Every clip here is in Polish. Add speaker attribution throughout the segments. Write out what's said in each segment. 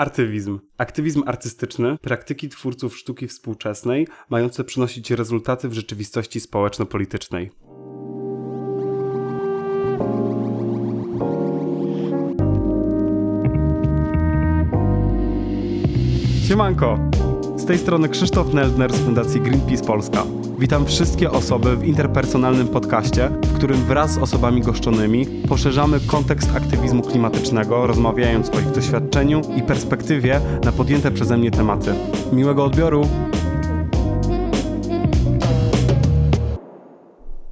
Speaker 1: Artywizm. Aktywizm artystyczny, praktyki twórców sztuki współczesnej, mające przynosić rezultaty w rzeczywistości społeczno-politycznej. Siemanko! Z tej strony Krzysztof Neldner z Fundacji Greenpeace Polska. Witam wszystkie osoby w interpersonalnym podcaście, w którym wraz z osobami goszczonymi poszerzamy kontekst aktywizmu klimatycznego, rozmawiając o ich doświadczeniu i perspektywie na podjęte przeze mnie tematy. Miłego odbioru!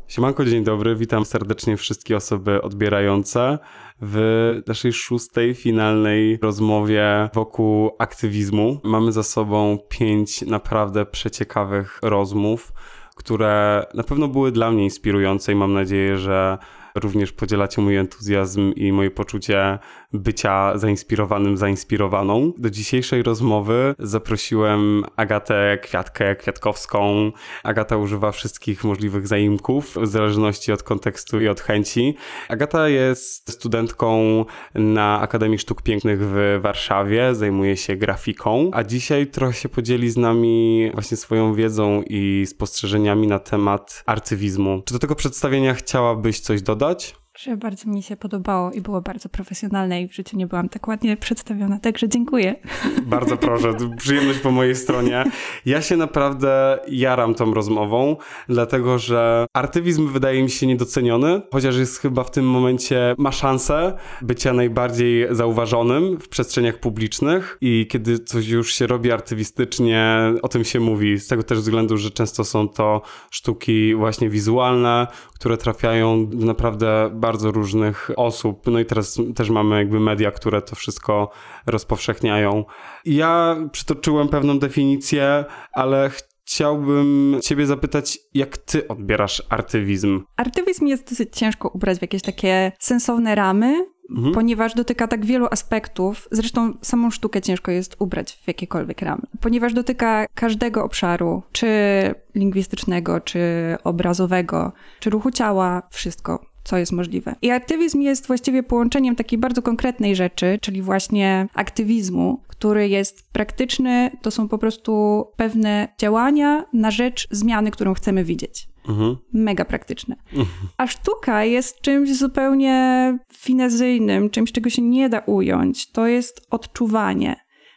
Speaker 1: Siemanko, dzień dobry, witam serdecznie wszystkie osoby odbierające w naszej szóstej, finalnej rozmowie wokół aktywizmu. Mamy za sobą pięć naprawdę przeciekawych rozmów, które na pewno były dla mnie inspirujące i mam nadzieję, że również podzielacie mój entuzjazm i moje poczucie bycia zainspirowanym, zainspirowaną. Do dzisiejszej rozmowy zaprosiłem Agatę Kwiatkę Kwiatkowską. Agata używa wszystkich możliwych zaimków w zależności od kontekstu i od chęci. Agata jest studentką na Akademii Sztuk Pięknych w Warszawie, zajmuje się grafiką, a dzisiaj trochę się podzieli z nami właśnie swoją wiedzą i spostrzeżeniami na temat arcywizmu. Czy do tego przedstawienia chciałabyś coś dodać?
Speaker 2: oglądać że bardzo mi się podobało i było bardzo profesjonalne i w życiu nie byłam tak ładnie przedstawiona, także dziękuję.
Speaker 1: Bardzo proszę, przyjemność po mojej stronie. Ja się naprawdę jaram tą rozmową, dlatego że artywizm wydaje mi się niedoceniony, chociaż jest chyba w tym momencie, ma szansę bycia najbardziej zauważonym w przestrzeniach publicznych i kiedy coś już się robi artywistycznie, o tym się mówi, z tego też względu, że często są to sztuki właśnie wizualne, które trafiają naprawdę bardzo różnych osób. No i teraz też mamy jakby media, które to wszystko rozpowszechniają. Ja przytoczyłem pewną definicję, ale chciałbym Ciebie zapytać, jak Ty odbierasz artywizm?
Speaker 2: Artywizm jest dosyć ciężko ubrać w jakieś takie sensowne ramy, mhm. ponieważ dotyka tak wielu aspektów. Zresztą samą sztukę ciężko jest ubrać w jakiekolwiek ramy, ponieważ dotyka każdego obszaru, czy lingwistycznego, czy obrazowego, czy ruchu ciała, wszystko co jest możliwe. I aktywizm jest właściwie połączeniem takiej bardzo konkretnej rzeczy, czyli właśnie aktywizmu, który jest praktyczny, to są po prostu pewne działania na rzecz zmiany, którą chcemy widzieć. Mhm. Mega praktyczne. A sztuka jest czymś zupełnie finezyjnym, czymś, czego się nie da ująć. To jest odczuwanie.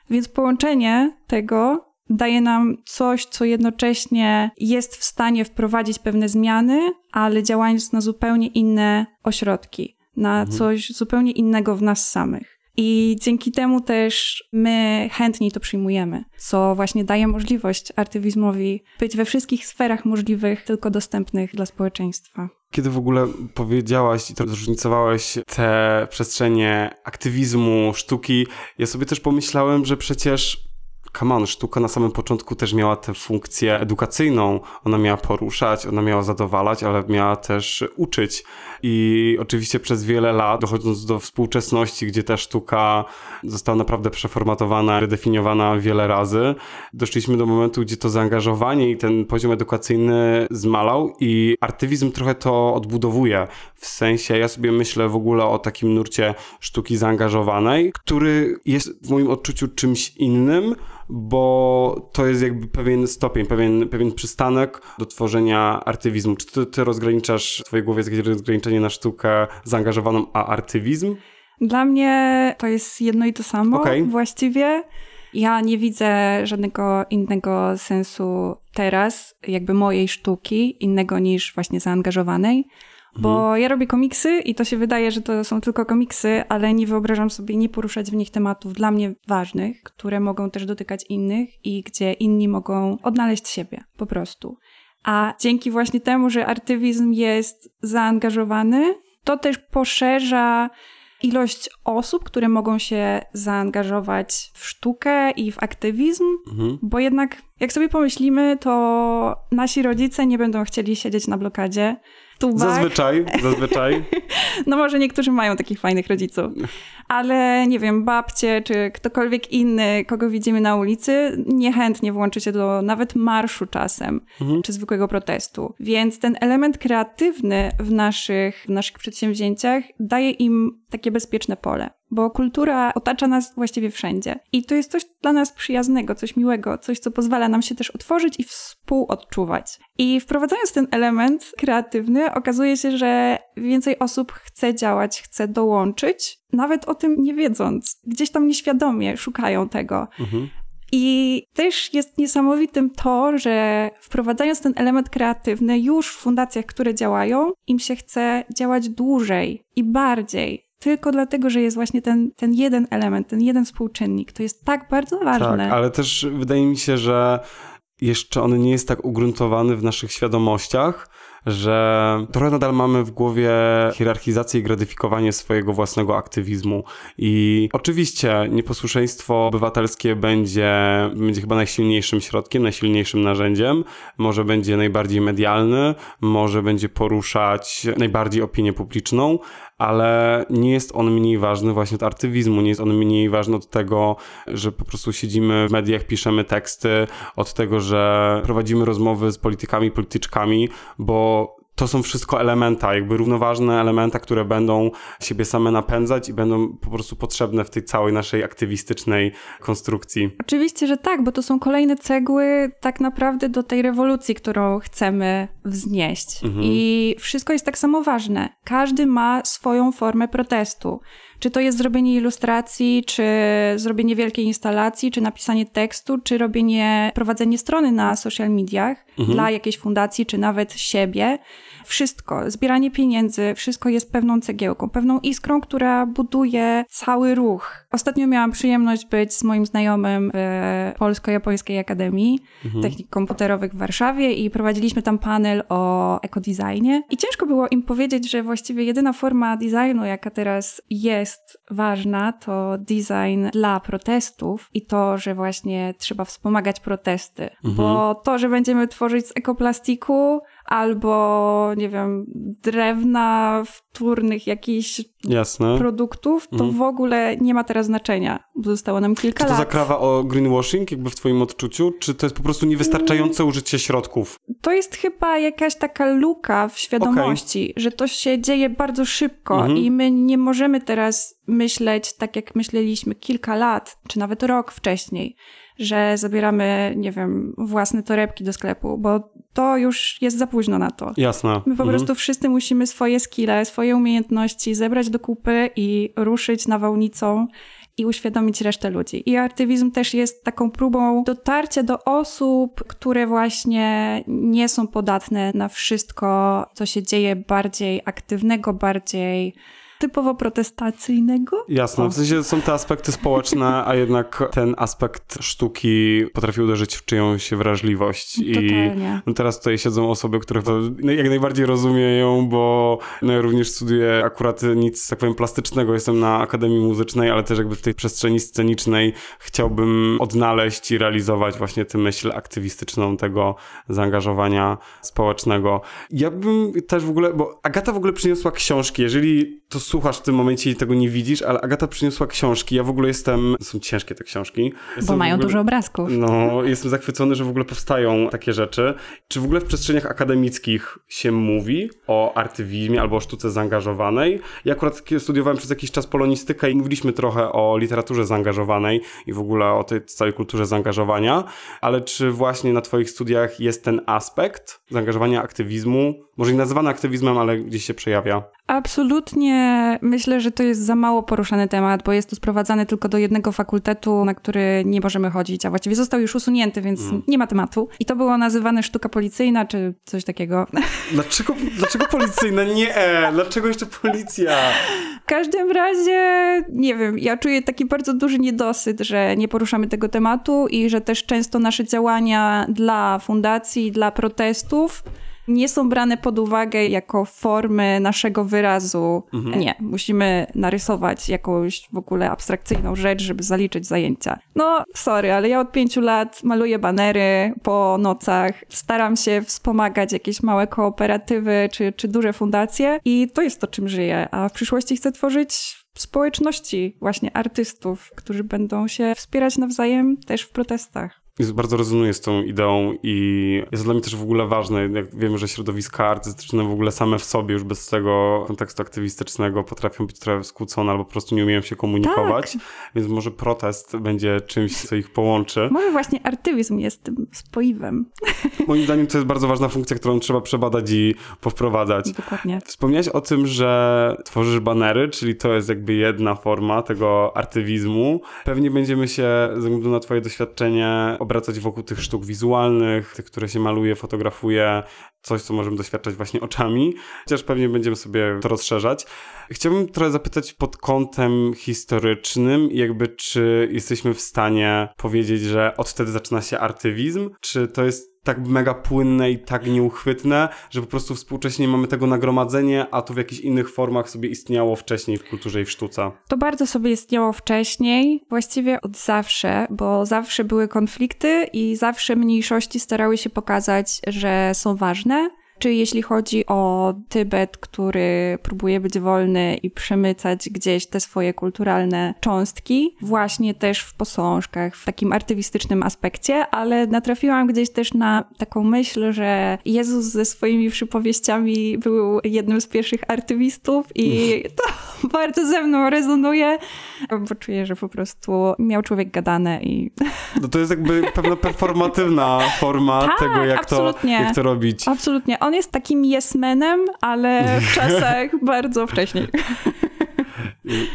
Speaker 2: Więc połączenie tego daje nam coś, co jednocześnie jest w stanie wprowadzić pewne zmiany, ale działając na zupełnie inne ośrodki, na mhm. coś zupełnie innego w nas samych. I dzięki temu też my chętniej to przyjmujemy, co właśnie daje możliwość artywizmowi być we wszystkich sferach możliwych, tylko dostępnych dla społeczeństwa.
Speaker 1: Kiedy w ogóle powiedziałaś i to zróżnicowałeś te przestrzenie aktywizmu, sztuki, ja sobie też pomyślałem, że przecież come on, sztuka na samym początku też miała tę funkcję edukacyjną. Ona miała poruszać, ona miała zadowalać, ale miała też uczyć. I oczywiście przez wiele lat, dochodząc do współczesności, gdzie ta sztuka została naprawdę przeformatowana, redefiniowana wiele razy, doszliśmy do momentu, gdzie to zaangażowanie i ten poziom edukacyjny zmalał i artywizm trochę to odbudowuje. W sensie, ja sobie myślę w ogóle o takim nurcie sztuki zaangażowanej, który jest w moim odczuciu czymś innym, bo to jest jakby pewien stopień, pewien, pewien przystanek do tworzenia artywizmu. Czy ty, ty rozgraniczasz w twojej głowie jakieś rozgraniczenie na sztukę zaangażowaną, a artywizm?
Speaker 2: Dla mnie to jest jedno i to samo okay. właściwie. Ja nie widzę żadnego innego sensu teraz, jakby mojej sztuki, innego niż właśnie zaangażowanej. Bo mhm. ja robię komiksy i to się wydaje, że to są tylko komiksy, ale nie wyobrażam sobie nie poruszać w nich tematów dla mnie ważnych, które mogą też dotykać innych i gdzie inni mogą odnaleźć siebie po prostu. A dzięki właśnie temu, że artywizm jest zaangażowany, to też poszerza ilość osób, które mogą się zaangażować w sztukę i w aktywizm, mhm. bo jednak jak sobie pomyślimy, to nasi rodzice nie będą chcieli siedzieć na blokadzie tubach.
Speaker 1: Zazwyczaj, zazwyczaj.
Speaker 2: no może niektórzy mają takich fajnych rodziców. Ale nie wiem, babcie czy ktokolwiek inny, kogo widzimy na ulicy, niechętnie włączy się do nawet marszu czasem, mhm. czy zwykłego protestu. Więc ten element kreatywny w naszych, w naszych przedsięwzięciach daje im takie bezpieczne pole bo kultura otacza nas właściwie wszędzie. I to jest coś dla nas przyjaznego, coś miłego, coś, co pozwala nam się też otworzyć i współodczuwać. I wprowadzając ten element kreatywny, okazuje się, że więcej osób chce działać, chce dołączyć, nawet o tym nie wiedząc. Gdzieś tam nieświadomie szukają tego. Mhm. I też jest niesamowitym to, że wprowadzając ten element kreatywny już w fundacjach, które działają, im się chce działać dłużej i bardziej tylko dlatego, że jest właśnie ten, ten jeden element, ten jeden współczynnik. To jest tak bardzo ważne.
Speaker 1: Tak, ale też wydaje mi się, że jeszcze on nie jest tak ugruntowany w naszych świadomościach, że trochę nadal mamy w głowie hierarchizację i gratyfikowanie swojego własnego aktywizmu. I oczywiście nieposłuszeństwo obywatelskie będzie, będzie chyba najsilniejszym środkiem, najsilniejszym narzędziem. Może będzie najbardziej medialny, może będzie poruszać najbardziej opinię publiczną, ale nie jest on mniej ważny właśnie od artywizmu, nie jest on mniej ważny od tego, że po prostu siedzimy w mediach, piszemy teksty, od tego, że prowadzimy rozmowy z politykami, polityczkami, bo to są wszystko elementa, jakby równoważne elementa, które będą siebie same napędzać i będą po prostu potrzebne w tej całej naszej aktywistycznej konstrukcji.
Speaker 2: Oczywiście, że tak, bo to są kolejne cegły tak naprawdę do tej rewolucji, którą chcemy wznieść. Mhm. I wszystko jest tak samo ważne. Każdy ma swoją formę protestu. Czy to jest zrobienie ilustracji, czy zrobienie wielkiej instalacji, czy napisanie tekstu, czy robienie, prowadzenie strony na social mediach mhm. dla jakiejś fundacji, czy nawet siebie. Wszystko, zbieranie pieniędzy, wszystko jest pewną cegiełką, pewną iskrą, która buduje cały ruch. Ostatnio miałam przyjemność być z moim znajomym w Polsko-Japońskiej Akademii mhm. Technik Komputerowych w Warszawie i prowadziliśmy tam panel o ekodesignie. I ciężko było im powiedzieć, że właściwie jedyna forma designu, jaka teraz jest ważna, to design dla protestów i to, że właśnie trzeba wspomagać protesty. Mhm. Bo to, że będziemy tworzyć z ekoplastiku, albo, nie wiem, drewna wtórnych jakichś Jasne. produktów, to mhm. w ogóle nie ma teraz znaczenia. Zostało nam kilka
Speaker 1: czy to
Speaker 2: lat.
Speaker 1: to zakrawa o greenwashing jakby w twoim odczuciu, czy to jest po prostu niewystarczające użycie środków?
Speaker 2: To jest chyba jakaś taka luka w świadomości, okay. że to się dzieje bardzo szybko mhm. i my nie możemy teraz myśleć tak, jak myśleliśmy kilka lat, czy nawet rok wcześniej że zabieramy, nie wiem, własne torebki do sklepu, bo to już jest za późno na to.
Speaker 1: Jasne. My
Speaker 2: po mhm. prostu wszyscy musimy swoje skille, swoje umiejętności zebrać do kupy i ruszyć nawałnicą i uświadomić resztę ludzi. I aktywizm też jest taką próbą dotarcia do osób, które właśnie nie są podatne na wszystko, co się dzieje bardziej aktywnego, bardziej typowo protestacyjnego.
Speaker 1: Jasne, w sensie są te aspekty społeczne, a jednak ten aspekt sztuki potrafi uderzyć w czyjąś wrażliwość.
Speaker 2: Totalnie.
Speaker 1: I no teraz tutaj siedzą osoby, które to jak najbardziej rozumieją, bo no ja również studiuję akurat nic, tak powiem, plastycznego. Jestem na Akademii Muzycznej, ale też jakby w tej przestrzeni scenicznej chciałbym odnaleźć i realizować właśnie tę myśl aktywistyczną tego zaangażowania społecznego. Ja bym też w ogóle, bo Agata w ogóle przyniosła książki. Jeżeli to słuchasz w tym momencie i tego nie widzisz, ale Agata przyniosła książki. Ja w ogóle jestem... Są ciężkie te książki.
Speaker 2: Jestem
Speaker 1: Bo
Speaker 2: mają
Speaker 1: ogóle,
Speaker 2: dużo obrazków.
Speaker 1: No, jestem zachwycony, że w ogóle powstają takie rzeczy. Czy w ogóle w przestrzeniach akademickich się mówi o artywizmie albo o sztuce zaangażowanej? Ja akurat studiowałem przez jakiś czas polonistykę i mówiliśmy trochę o literaturze zaangażowanej i w ogóle o tej całej kulturze zaangażowania, ale czy właśnie na twoich studiach jest ten aspekt zaangażowania aktywizmu, może nie nazywany aktywizmem, ale gdzieś się przejawia?
Speaker 2: Absolutnie myślę, że to jest za mało poruszany temat, bo jest to sprowadzane tylko do jednego fakultetu, na który nie możemy chodzić, a właściwie został już usunięty, więc mm. nie ma tematu. I to było nazywane sztuka policyjna, czy coś takiego.
Speaker 1: Dlaczego, dlaczego policyjna? Nie, dlaczego jeszcze policja?
Speaker 2: W każdym razie, nie wiem, ja czuję taki bardzo duży niedosyt, że nie poruszamy tego tematu i że też często nasze działania dla fundacji, dla protestów nie są brane pod uwagę jako formy naszego wyrazu. Mhm. Nie, musimy narysować jakąś w ogóle abstrakcyjną rzecz, żeby zaliczyć zajęcia. No, sorry, ale ja od pięciu lat maluję banery po nocach, staram się wspomagać jakieś małe kooperatywy czy, czy duże fundacje i to jest to, czym żyję. A w przyszłości chcę tworzyć społeczności właśnie artystów, którzy będą się wspierać nawzajem też w protestach
Speaker 1: bardzo rezonuje z tą ideą i jest dla mnie też w ogóle ważne, jak wiemy, że środowiska artystyczne w ogóle same w sobie już bez tego kontekstu aktywistycznego potrafią być trochę skłócone albo po prostu nie umieją się komunikować, tak. więc może protest będzie czymś, co ich połączy.
Speaker 2: Może właśnie artywizm jest tym spoiwem.
Speaker 1: Moim zdaniem to jest bardzo ważna funkcja, którą trzeba przebadać i powprowadzać.
Speaker 2: Dokładnie.
Speaker 1: Wspomniałeś o tym, że tworzysz banery, czyli to jest jakby jedna forma tego artywizmu. Pewnie będziemy się, ze względu na twoje doświadczenie, obracać wokół tych sztuk wizualnych, tych, które się maluje, fotografuje, coś, co możemy doświadczać właśnie oczami, chociaż pewnie będziemy sobie to rozszerzać. Chciałbym trochę zapytać pod kątem historycznym, jakby czy jesteśmy w stanie powiedzieć, że od wtedy zaczyna się artywizm, czy to jest tak mega płynne i tak nieuchwytne, że po prostu współcześnie mamy tego nagromadzenie, a to w jakichś innych formach sobie istniało wcześniej w kulturze i w sztuce.
Speaker 2: To bardzo sobie istniało wcześniej, właściwie od zawsze, bo zawsze były konflikty i zawsze mniejszości starały się pokazać, że są ważne czy jeśli chodzi o Tybet, który próbuje być wolny i przemycać gdzieś te swoje kulturalne cząstki, właśnie też w posążkach, w takim artywistycznym aspekcie, ale natrafiłam gdzieś też na taką myśl, że Jezus ze swoimi przypowieściami był jednym z pierwszych artywistów i to bardzo ze mną rezonuje, bo czuję, że po prostu miał człowiek gadane i...
Speaker 1: No to jest jakby pewna performatywna forma tak, tego, jak to, jak to robić.
Speaker 2: Absolutnie. On jest takim jesmenem, ale w czasach bardzo wcześniej.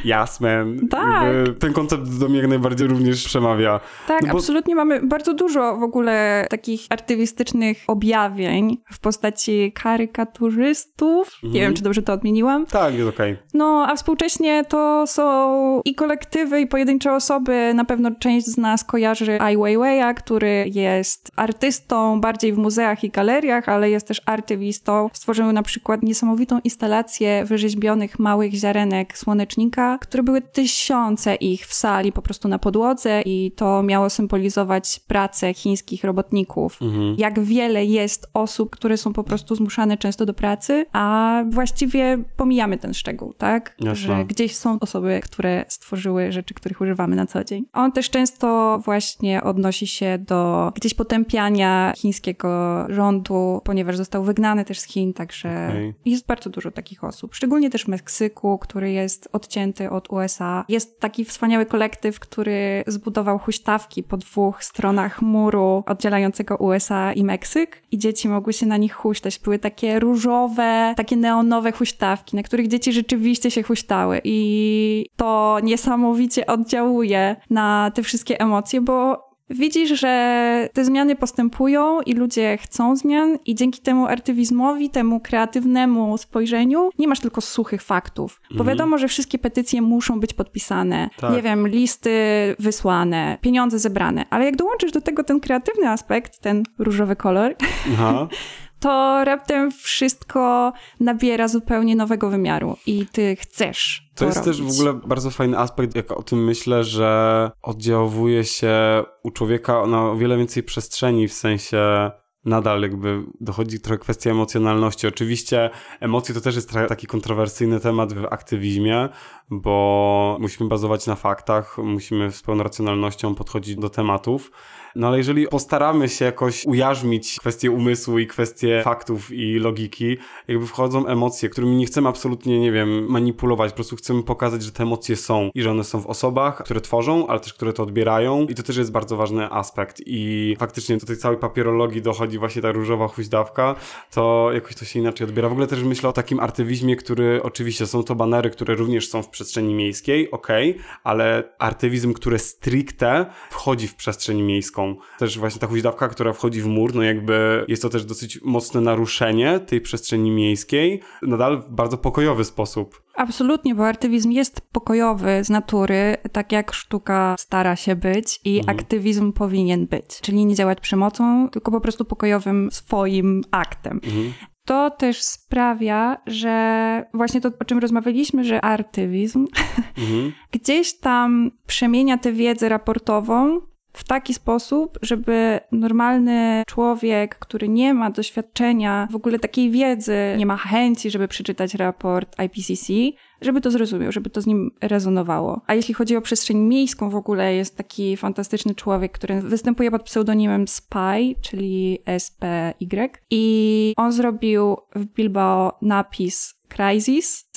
Speaker 1: Jasmen. Tak. Ten koncept do mnie jak najbardziej również przemawia.
Speaker 2: Tak, no bo... absolutnie mamy bardzo dużo w ogóle takich artywistycznych objawień w postaci karykaturzystów. Mhm. Nie wiem, czy dobrze to odmieniłam.
Speaker 1: Tak, jest okej. Okay.
Speaker 2: No, a współcześnie to są i kolektywy, i pojedyncze osoby. Na pewno część z nas kojarzy Ai Weiwei'a, który jest artystą bardziej w muzeach i galeriach, ale jest też artywistą. Stworzył na przykład niesamowitą instalację wyrzeźbionych małych ziarenek słonecznika, które były tysiące ich w sali po prostu na podłodze i to miało symbolizować pracę chińskich robotników. Mhm. Jak wiele jest osób, które są po prostu zmuszane często do pracy, a właściwie pomijamy ten szczegół, tak? Jasne. Że gdzieś są osoby, które stworzyły rzeczy, których używamy na co dzień. On też często właśnie odnosi się do gdzieś potępiania chińskiego rządu, ponieważ został wygnany też z Chin, także okay. jest bardzo dużo takich osób. Szczególnie też w Meksyku, który jest odcięty od USA. Jest taki wspaniały kolektyw, który zbudował huśtawki po dwóch stronach muru oddzielającego USA i Meksyk i dzieci mogły się na nich huśtać. Były takie różowe, takie neonowe huśtawki, na których dzieci rzeczywiście się huśtały i to niesamowicie oddziałuje na te wszystkie emocje, bo Widzisz, że te zmiany postępują i ludzie chcą zmian, i dzięki temu artywizmowi, temu kreatywnemu spojrzeniu, nie masz tylko suchych faktów. Bo mhm. wiadomo, że wszystkie petycje muszą być podpisane, tak. nie wiem, listy wysłane, pieniądze zebrane, ale jak dołączysz do tego ten kreatywny aspekt, ten różowy kolor, Aha. to raptem wszystko nabiera zupełnie nowego wymiaru i ty chcesz. To,
Speaker 1: to jest
Speaker 2: robić.
Speaker 1: też w ogóle bardzo fajny aspekt, jak o tym myślę, że oddziałuje się u człowieka na o wiele więcej przestrzeni, w sensie nadal jakby dochodzi trochę kwestia emocjonalności. Oczywiście emocje to też jest taki kontrowersyjny temat w aktywizmie, bo musimy bazować na faktach, musimy z pełną racjonalnością podchodzić do tematów. No ale jeżeli postaramy się jakoś ujarzmić kwestie umysłu i kwestie faktów i logiki, jakby wchodzą emocje, którymi nie chcemy absolutnie, nie wiem, manipulować, po prostu chcemy pokazać, że te emocje są i że one są w osobach, które tworzą, ale też które to odbierają. I to też jest bardzo ważny aspekt. I faktycznie do tej całej papierologii dochodzi właśnie ta różowa huźdawka, to jakoś to się inaczej odbiera. W ogóle też myślę o takim artywizmie, który oczywiście są to banery, które również są w przestrzeni miejskiej, ok, ale artywizm, który stricte wchodzi w przestrzeń miejską, też właśnie ta huźdawka, która wchodzi w mur, no jakby jest to też dosyć mocne naruszenie tej przestrzeni miejskiej, nadal w bardzo pokojowy sposób.
Speaker 2: Absolutnie, bo artywizm jest pokojowy z natury, tak jak sztuka stara się być i mhm. aktywizm powinien być. Czyli nie działać przemocą, tylko po prostu pokojowym swoim aktem. Mhm. To też sprawia, że właśnie to, o czym rozmawialiśmy, że artywizm mhm. gdzieś tam przemienia tę wiedzę raportową w taki sposób, żeby normalny człowiek, który nie ma doświadczenia, w ogóle takiej wiedzy, nie ma chęci, żeby przeczytać raport IPCC, żeby to zrozumiał, żeby to z nim rezonowało. A jeśli chodzi o przestrzeń miejską w ogóle, jest taki fantastyczny człowiek, który występuje pod pseudonimem Spy, czyli SPY. I on zrobił w Bilbao napis Crisis.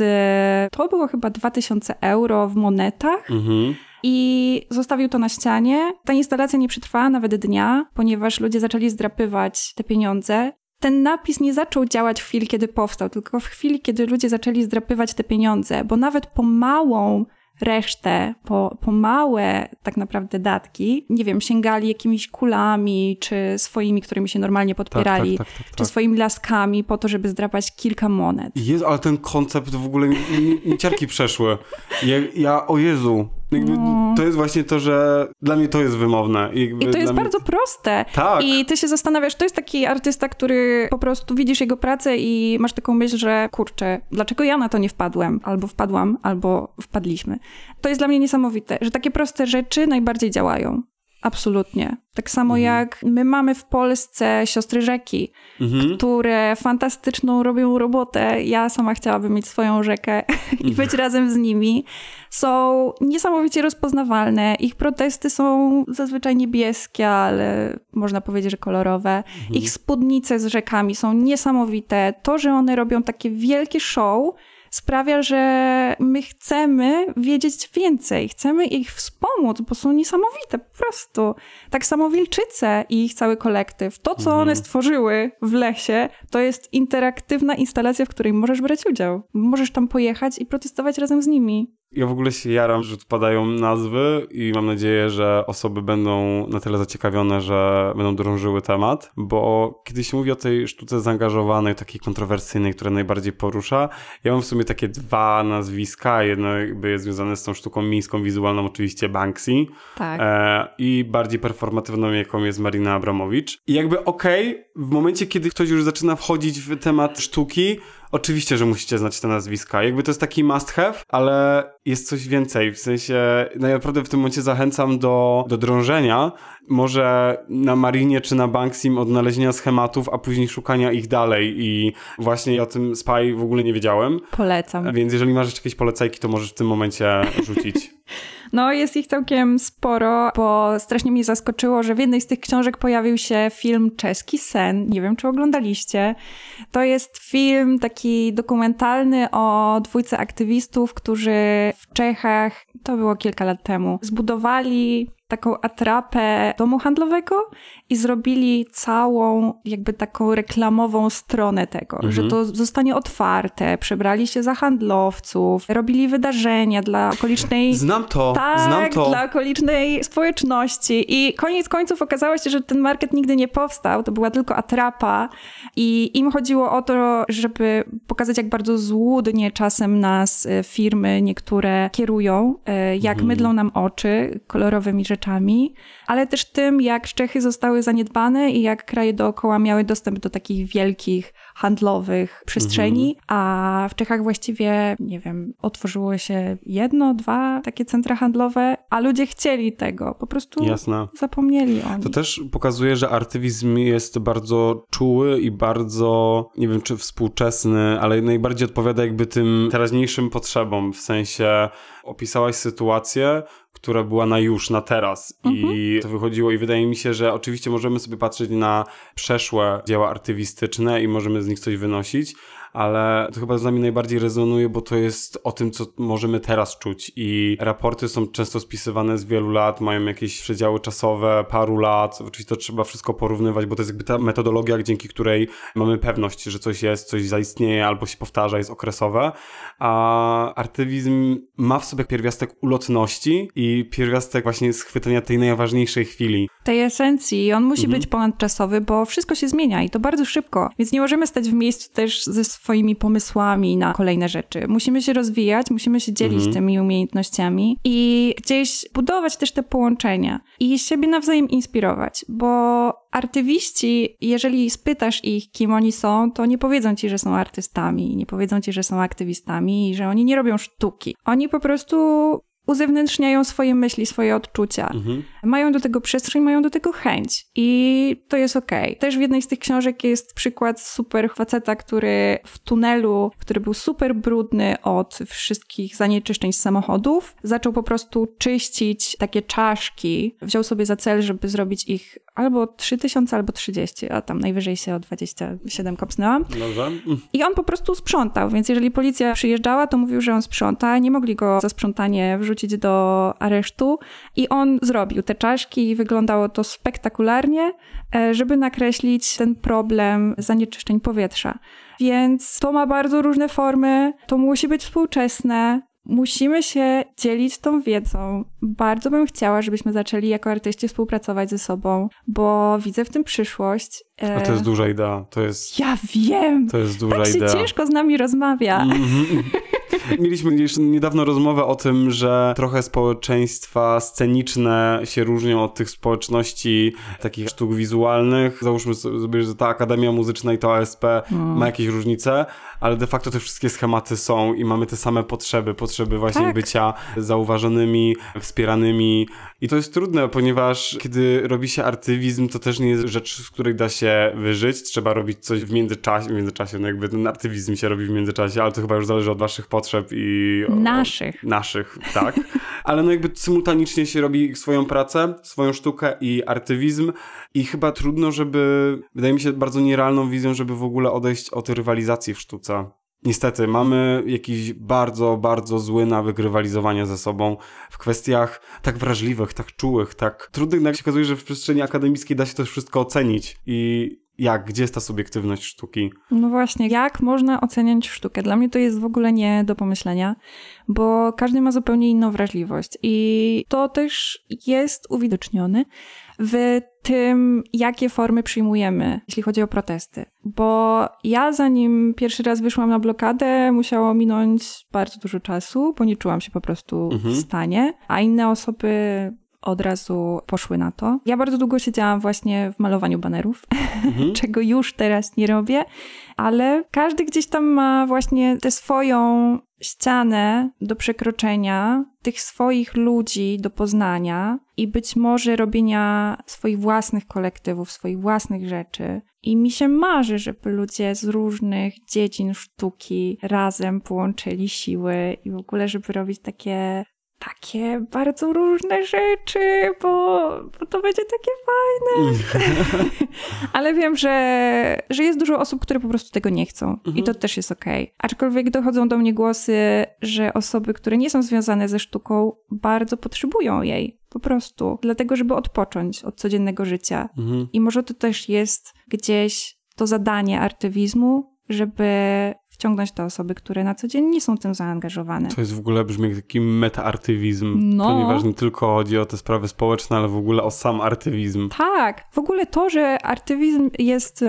Speaker 2: To było chyba 2000 euro w monetach. Mhm i zostawił to na ścianie. Ta instalacja nie przetrwała nawet dnia, ponieważ ludzie zaczęli zdrapywać te pieniądze. Ten napis nie zaczął działać w chwili, kiedy powstał, tylko w chwili, kiedy ludzie zaczęli zdrapywać te pieniądze, bo nawet po małą resztę, po, po małe tak naprawdę datki, nie wiem, sięgali jakimiś kulami, czy swoimi, którymi się normalnie podpierali, tak, tak, tak, tak czy tak. swoimi laskami po to, żeby zdrapać kilka monet.
Speaker 1: Jezu, ale ten koncept w ogóle mi, mi, mi ciarki przeszły. Ja, ja, o Jezu, no. To jest właśnie to, że dla mnie to jest wymowne.
Speaker 2: I, I to jest mnie... bardzo proste.
Speaker 1: Tak.
Speaker 2: I ty się zastanawiasz, to jest taki artysta, który po prostu widzisz jego pracę i masz taką myśl, że kurczę, dlaczego ja na to nie wpadłem? Albo wpadłam, albo wpadliśmy. To jest dla mnie niesamowite, że takie proste rzeczy najbardziej działają. Absolutnie. Tak samo mhm. jak my mamy w Polsce siostry rzeki, mhm. które fantastyczną robią robotę. Ja sama chciałabym mieć swoją rzekę i być razem z nimi. Są niesamowicie rozpoznawalne. Ich protesty są zazwyczaj niebieskie, ale można powiedzieć, że kolorowe. Mhm. Ich spódnice z rzekami są niesamowite. To, że one robią takie wielkie show, sprawia, że my chcemy wiedzieć więcej, chcemy ich wspomóc, bo są niesamowite po prostu. Tak samo wilczyce i ich cały kolektyw. To, co mhm. one stworzyły w lesie, to jest interaktywna instalacja, w której możesz brać udział. Możesz tam pojechać i protestować razem z nimi.
Speaker 1: Ja w ogóle się jaram, że padają nazwy i mam nadzieję, że osoby będą na tyle zaciekawione, że będą drążyły temat, bo kiedy się mówi o tej sztuce zaangażowanej, takiej kontrowersyjnej, która najbardziej porusza, ja mam w sumie takie dwa nazwiska. Jedno jakby jest związane z tą sztuką miejską, wizualną, oczywiście Banksy.
Speaker 2: Tak. E,
Speaker 1: I bardziej performatywną, jaką jest Marina Abramowicz. I jakby okej, okay, w momencie, kiedy ktoś już zaczyna wchodzić w temat sztuki, Oczywiście, że musicie znać te nazwiska. Jakby to jest taki must have, ale jest coś więcej. W sensie, no naprawdę w tym momencie zachęcam do, do drążenia. Może na Marinie czy na Banksim odnalezienia schematów, a później szukania ich dalej. I właśnie o tym Spy w ogóle nie wiedziałem.
Speaker 2: Polecam.
Speaker 1: Więc jeżeli masz jakieś polecajki, to możesz w tym momencie rzucić.
Speaker 2: No, jest ich całkiem sporo, bo strasznie mnie zaskoczyło, że w jednej z tych książek pojawił się film Czeski Sen. Nie wiem, czy oglądaliście. To jest film taki dokumentalny o dwójce aktywistów, którzy w Czechach, to było kilka lat temu, zbudowali taką atrapę domu handlowego i zrobili całą jakby taką reklamową stronę tego, mhm. że to zostanie otwarte, przebrali się za handlowców, robili wydarzenia dla okolicznej...
Speaker 1: Znam to,
Speaker 2: tak,
Speaker 1: znam to.
Speaker 2: dla okolicznej społeczności i koniec końców okazało się, że ten market nigdy nie powstał, to była tylko atrapa i im chodziło o to, żeby pokazać jak bardzo złudnie czasem nas e, firmy niektóre kierują, jak mhm. mydlą nam oczy kolorowymi rzeczami, ale też tym, jak Czechy zostały zaniedbane i jak kraje dookoła miały dostęp do takich wielkich handlowych przestrzeni, mhm. a w Czechach właściwie, nie wiem, otworzyło się jedno, dwa takie centra handlowe, a ludzie chcieli tego, po prostu Jasne. zapomnieli o nich.
Speaker 1: To też pokazuje, że artywizm jest bardzo czuły i bardzo, nie wiem czy współczesny, ale najbardziej odpowiada jakby tym teraźniejszym potrzebom, w sensie opisałaś sytuację, która była na już, na teraz. Mhm. I to wychodziło i wydaje mi się, że oczywiście możemy sobie patrzeć na przeszłe dzieła artywistyczne i możemy z nich coś wynosić, ale to chyba z nami najbardziej rezonuje, bo to jest o tym, co możemy teraz czuć i raporty są często spisywane z wielu lat, mają jakieś przedziały czasowe, paru lat, oczywiście to trzeba wszystko porównywać, bo to jest jakby ta metodologia, dzięki której mamy pewność, że coś jest, coś zaistnieje albo się powtarza, jest okresowe, a artywizm ma w sobie pierwiastek ulotności i pierwiastek właśnie schwytania tej najważniejszej chwili.
Speaker 2: Tej esencji. On musi mhm. być ponadczasowy, bo wszystko się zmienia i to bardzo szybko, więc nie możemy stać w miejscu też ze swoimi pomysłami na kolejne rzeczy. Musimy się rozwijać, musimy się dzielić mhm. tymi umiejętnościami i gdzieś budować też te połączenia i siebie nawzajem inspirować, bo artywiści, jeżeli spytasz ich, kim oni są, to nie powiedzą ci, że są artystami, nie powiedzą ci, że są aktywistami i że oni nie robią sztuki. Oni po prostu uzewnętrzniają swoje myśli, swoje odczucia. Mhm. Mają do tego przestrzeń, mają do tego chęć i to jest okej. Okay. Też w jednej z tych książek jest przykład super faceta, który w tunelu, który był super brudny od wszystkich zanieczyszczeń z samochodów, zaczął po prostu czyścić takie czaszki. Wziął sobie za cel, żeby zrobić ich albo 3000, albo 30, a tam najwyżej się o 27 kopsnęłam. Dobrze. I on po prostu sprzątał, więc jeżeli policja przyjeżdżała, to mówił, że on sprząta. Nie mogli go za sprzątanie wrzucić do aresztu i on zrobił te czaszki i wyglądało to spektakularnie, e, żeby nakreślić ten problem zanieczyszczeń powietrza. Więc to ma bardzo różne formy, to musi być współczesne, Musimy się dzielić tą wiedzą. Bardzo bym chciała, żebyśmy zaczęli jako artyści współpracować ze sobą, bo widzę w tym przyszłość.
Speaker 1: A to jest duża idea. To jest.
Speaker 2: Ja wiem!
Speaker 1: To jest duża
Speaker 2: tak
Speaker 1: idea.
Speaker 2: się ciężko z nami rozmawia. Mm -hmm.
Speaker 1: Mieliśmy niedawno rozmowę o tym, że trochę społeczeństwa sceniczne się różnią od tych społeczności takich sztuk wizualnych. Załóżmy sobie, że ta Akademia Muzyczna i to ASP mm. ma jakieś różnice, ale de facto te wszystkie schematy są i mamy te same potrzeby, potrzeby właśnie tak. bycia zauważonymi, wspieranymi. I to jest trudne, ponieważ kiedy robi się artywizm, to też nie jest rzecz, z której da się wyżyć. Trzeba robić coś w międzyczasie, w międzyczasie, no jakby ten artywizm się robi w międzyczasie, ale to chyba już zależy od waszych potrzeb i...
Speaker 2: Naszych.
Speaker 1: O, naszych, tak. ale no jakby symultanicznie się robi swoją pracę, swoją sztukę i artywizm i chyba trudno, żeby, wydaje mi się bardzo nierealną wizją, żeby w ogóle odejść od rywalizacji w sztuce Niestety, mamy jakiś bardzo, bardzo zły nawyk rywalizowania ze sobą w kwestiach tak wrażliwych, tak czułych, tak trudnych. Jak się okazuje, że w przestrzeni akademickiej da się to wszystko ocenić i jak, gdzie jest ta subiektywność sztuki?
Speaker 2: No właśnie, jak można oceniać sztukę? Dla mnie to jest w ogóle nie do pomyślenia, bo każdy ma zupełnie inną wrażliwość i to też jest uwidocznione w tym, jakie formy przyjmujemy, jeśli chodzi o protesty. Bo ja, zanim pierwszy raz wyszłam na blokadę, musiało minąć bardzo dużo czasu, bo nie czułam się po prostu mhm. w stanie, a inne osoby od razu poszły na to. Ja bardzo długo siedziałam właśnie w malowaniu banerów, mhm. czego już teraz nie robię, ale każdy gdzieś tam ma właśnie tę swoją ścianę do przekroczenia, tych swoich ludzi do poznania i być może robienia swoich własnych kolektywów, swoich własnych rzeczy. I mi się marzy, żeby ludzie z różnych dziedzin sztuki razem połączyli siły i w ogóle, żeby robić takie takie bardzo różne rzeczy, bo, bo to będzie takie fajne. Ale wiem, że, że jest dużo osób, które po prostu tego nie chcą mhm. i to też jest okej. Okay. Aczkolwiek dochodzą do mnie głosy, że osoby, które nie są związane ze sztuką, bardzo potrzebują jej. Po prostu. Dlatego, żeby odpocząć od codziennego życia. Mhm. I może to też jest gdzieś to zadanie artywizmu, żeby wciągnąć te osoby, które na co dzień nie są tym zaangażowane.
Speaker 1: To jest w ogóle brzmi jak taki metaartywizm. No. To nieważne tylko chodzi o te sprawy społeczne, ale w ogóle o sam artywizm.
Speaker 2: Tak. W ogóle to, że artywizm jest...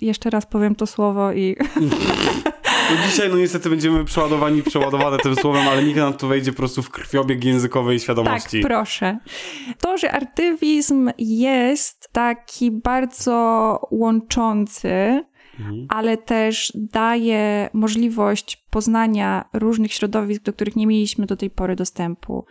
Speaker 2: Jeszcze raz powiem to słowo i...
Speaker 1: No dzisiaj no niestety będziemy przeładowani, przeładowane tym słowem, ale nikt nam tu wejdzie po prostu w krwiobieg językowej świadomości.
Speaker 2: Tak, proszę. To, że artywizm jest taki bardzo łączący, Mhm. ale też daje możliwość poznania różnych środowisk, do których nie mieliśmy do tej pory dostępu.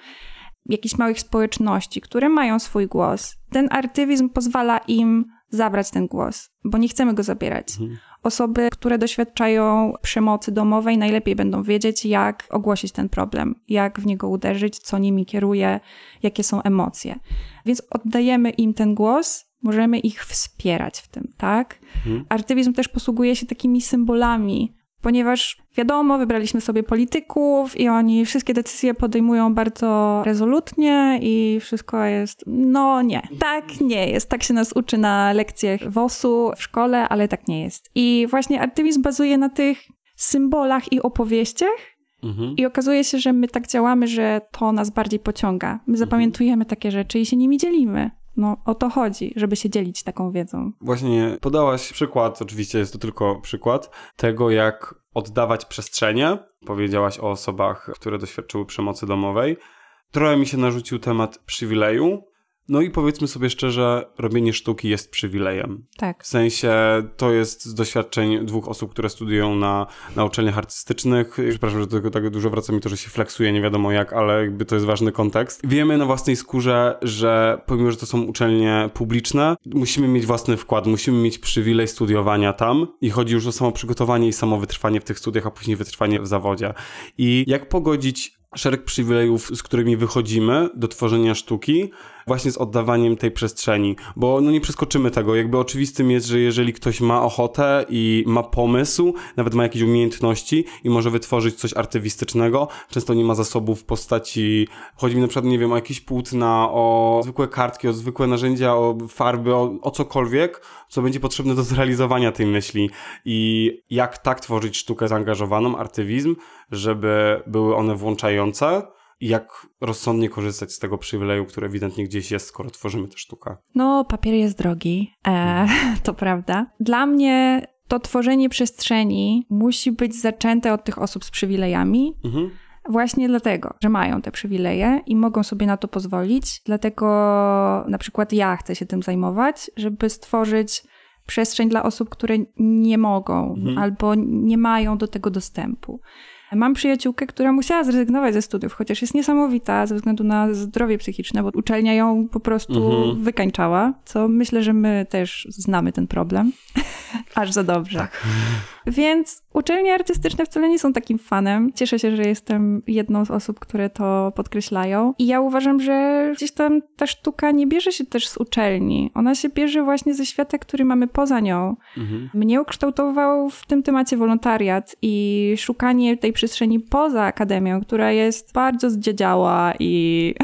Speaker 2: Jakichś małych społeczności, które mają swój głos. Ten artywizm pozwala im zabrać ten głos, bo nie chcemy go zabierać. Mhm. Osoby, które doświadczają przemocy domowej, najlepiej będą wiedzieć, jak ogłosić ten problem, jak w niego uderzyć, co nimi kieruje, jakie są emocje. Więc oddajemy im ten głos możemy ich wspierać w tym, tak? Mhm. Artywizm też posługuje się takimi symbolami, ponieważ wiadomo, wybraliśmy sobie polityków i oni wszystkie decyzje podejmują bardzo rezolutnie i wszystko jest, no nie. Tak nie jest. Tak się nas uczy na lekcjach WOS-u w szkole, ale tak nie jest. I właśnie artywizm bazuje na tych symbolach i opowieściach, mhm. I okazuje się, że my tak działamy, że to nas bardziej pociąga. My zapamiętujemy takie rzeczy i się nimi dzielimy no o to chodzi, żeby się dzielić taką wiedzą.
Speaker 1: Właśnie podałaś przykład, oczywiście jest to tylko przykład, tego jak oddawać przestrzenie. Powiedziałaś o osobach, które doświadczyły przemocy domowej. Trochę mi się narzucił temat przywileju, no i powiedzmy sobie szczerze, robienie sztuki jest przywilejem.
Speaker 2: Tak.
Speaker 1: W sensie to jest z doświadczeń dwóch osób, które studiują na, na uczelniach artystycznych. Przepraszam, że do tego tak dużo wraca mi to, że się fleksuje, nie wiadomo jak, ale jakby to jest ważny kontekst. Wiemy na własnej skórze, że pomimo, że to są uczelnie publiczne, musimy mieć własny wkład, musimy mieć przywilej studiowania tam i chodzi już o samo przygotowanie i samo wytrwanie w tych studiach, a później wytrwanie w zawodzie. I jak pogodzić szereg przywilejów, z którymi wychodzimy do tworzenia sztuki, właśnie z oddawaniem tej przestrzeni, bo no nie przeskoczymy tego. Jakby oczywistym jest, że jeżeli ktoś ma ochotę i ma pomysł, nawet ma jakieś umiejętności i może wytworzyć coś artystycznego, często nie ma zasobów w postaci, chodzi mi na przykład, nie wiem, o jakieś płótna, o zwykłe kartki, o zwykłe narzędzia, o farby, o, o cokolwiek, co będzie potrzebne do zrealizowania tej myśli i jak tak tworzyć sztukę zaangażowaną, artywizm, żeby były one włączające, jak rozsądnie korzystać z tego przywileju, który ewidentnie gdzieś jest, skoro tworzymy tę sztukę?
Speaker 2: No, papier jest drogi, e, to prawda. Dla mnie to tworzenie przestrzeni musi być zaczęte od tych osób z przywilejami. Mhm. Właśnie dlatego, że mają te przywileje i mogą sobie na to pozwolić. Dlatego na przykład ja chcę się tym zajmować, żeby stworzyć przestrzeń dla osób, które nie mogą mhm. albo nie mają do tego dostępu. Mam przyjaciółkę, która musiała zrezygnować ze studiów, chociaż jest niesamowita ze względu na zdrowie psychiczne, bo uczelnia ją po prostu mhm. wykańczała, co myślę, że my też znamy ten problem. Aż za dobrze. Tak. Więc uczelnie artystyczne wcale nie są takim fanem. Cieszę się, że jestem jedną z osób, które to podkreślają. I ja uważam, że gdzieś tam ta sztuka nie bierze się też z uczelni. Ona się bierze właśnie ze świata, który mamy poza nią. Mhm. Mnie ukształtował w tym temacie wolontariat i szukanie tej przestrzeni poza akademią, która jest bardzo zdziedziała i,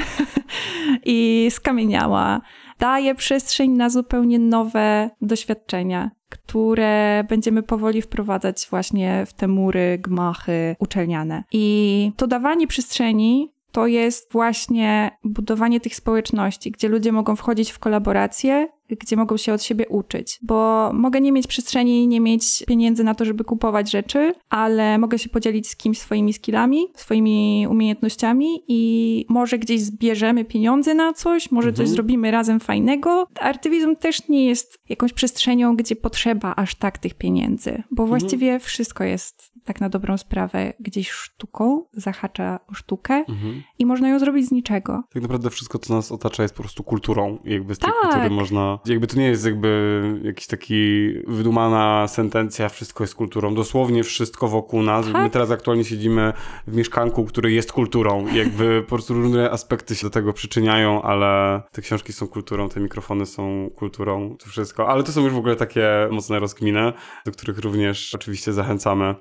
Speaker 2: i skamieniała daje przestrzeń na zupełnie nowe doświadczenia, które będziemy powoli wprowadzać właśnie w te mury, gmachy uczelniane. I to dawanie przestrzeni to jest właśnie budowanie tych społeczności, gdzie ludzie mogą wchodzić w kolaboracje gdzie mogą się od siebie uczyć, bo mogę nie mieć przestrzeni, nie mieć pieniędzy na to, żeby kupować rzeczy, ale mogę się podzielić z kimś swoimi skillami, swoimi umiejętnościami i może gdzieś zbierzemy pieniądze na coś, może mhm. coś zrobimy razem fajnego. Artywizm też nie jest jakąś przestrzenią, gdzie potrzeba aż tak tych pieniędzy, bo mhm. właściwie wszystko jest tak na dobrą sprawę gdzieś sztuką, zahacza o sztukę mhm. i można ją zrobić z niczego.
Speaker 1: Tak naprawdę wszystko, co nas otacza jest po prostu kulturą jakby z tej tak. kultury można jakby to nie jest jakby jakiś taki wydumana sentencja, wszystko jest kulturą. Dosłownie wszystko wokół nas. Tak? My teraz aktualnie siedzimy w mieszkanku, który jest kulturą jakby po prostu różne aspekty się do tego przyczyniają, ale te książki są kulturą, te mikrofony są kulturą, to wszystko. Ale to są już w ogóle takie mocne rozkminy, do których również oczywiście zachęcamy.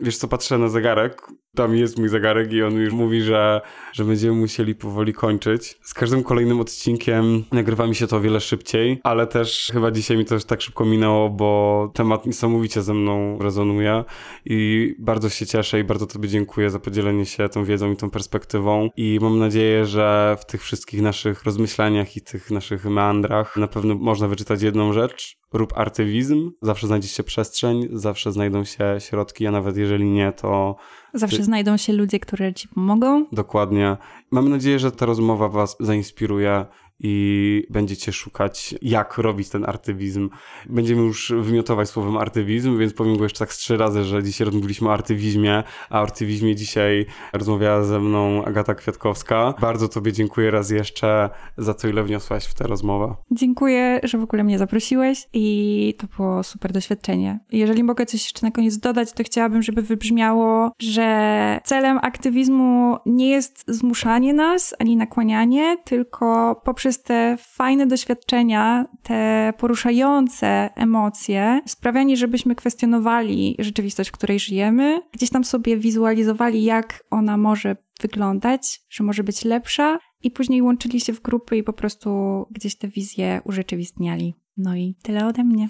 Speaker 1: Wiesz co, patrzę na zegarek, tam jest mój zegarek i on już mówi, że, że będziemy musieli powoli kończyć. Z każdym kolejnym odcinkiem nagrywa mi się to o wiele szybciej, ale też chyba dzisiaj mi to już tak szybko minęło, bo temat niesamowicie ze mną rezonuje i bardzo się cieszę i bardzo Tobie dziękuję za podzielenie się tą wiedzą i tą perspektywą. I mam nadzieję, że w tych wszystkich naszych rozmyślaniach i tych naszych meandrach na pewno można wyczytać jedną rzecz, rób artywizm, zawsze znajdzie się przestrzeń, zawsze znajdą się środki, a nawet jeżeli nie, to
Speaker 2: Zawsze znajdą się ludzie, którzy ci pomogą.
Speaker 1: Dokładnie. Mam nadzieję, że ta rozmowa Was zainspiruje i będziecie szukać, jak robić ten artywizm. Będziemy już wymiotować słowem artywizm, więc powiem go jeszcze tak z trzy razy, że dzisiaj rozmawialiśmy o artywizmie, a o artywizmie dzisiaj rozmawiała ze mną Agata Kwiatkowska. Bardzo Tobie dziękuję raz jeszcze za to, ile wniosłaś w tę rozmowę.
Speaker 2: Dziękuję, że w ogóle mnie zaprosiłeś i to było super doświadczenie. Jeżeli mogę coś jeszcze na koniec dodać, to chciałabym, żeby wybrzmiało, że celem aktywizmu nie jest zmuszanie nas, ani nakłanianie, tylko poprzez przez te fajne doświadczenia, te poruszające emocje, sprawianie, żebyśmy kwestionowali rzeczywistość, w której żyjemy, gdzieś tam sobie wizualizowali, jak ona może wyglądać, że może być lepsza, i później łączyli się w grupy i po prostu gdzieś te wizje urzeczywistniali. No i tyle ode mnie.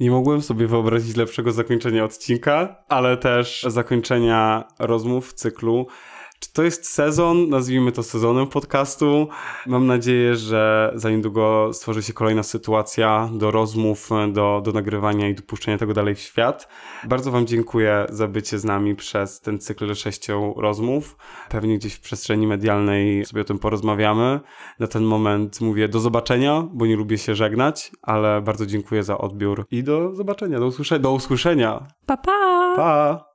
Speaker 1: Nie mogłem sobie wyobrazić lepszego zakończenia odcinka, ale też zakończenia rozmów w cyklu Czy to jest sezon? Nazwijmy to sezonem podcastu. Mam nadzieję, że za niedługo stworzy się kolejna sytuacja do rozmów, do, do nagrywania i dopuszczenia tego dalej w świat. Bardzo Wam dziękuję za bycie z nami przez ten cykl sześciu rozmów. Pewnie gdzieś w przestrzeni medialnej sobie o tym porozmawiamy. Na ten moment mówię do zobaczenia, bo nie lubię się żegnać, ale bardzo dziękuję za odbiór i do zobaczenia, do usłyszenia. Do usłyszenia.
Speaker 2: Pa, pa!
Speaker 1: Pa!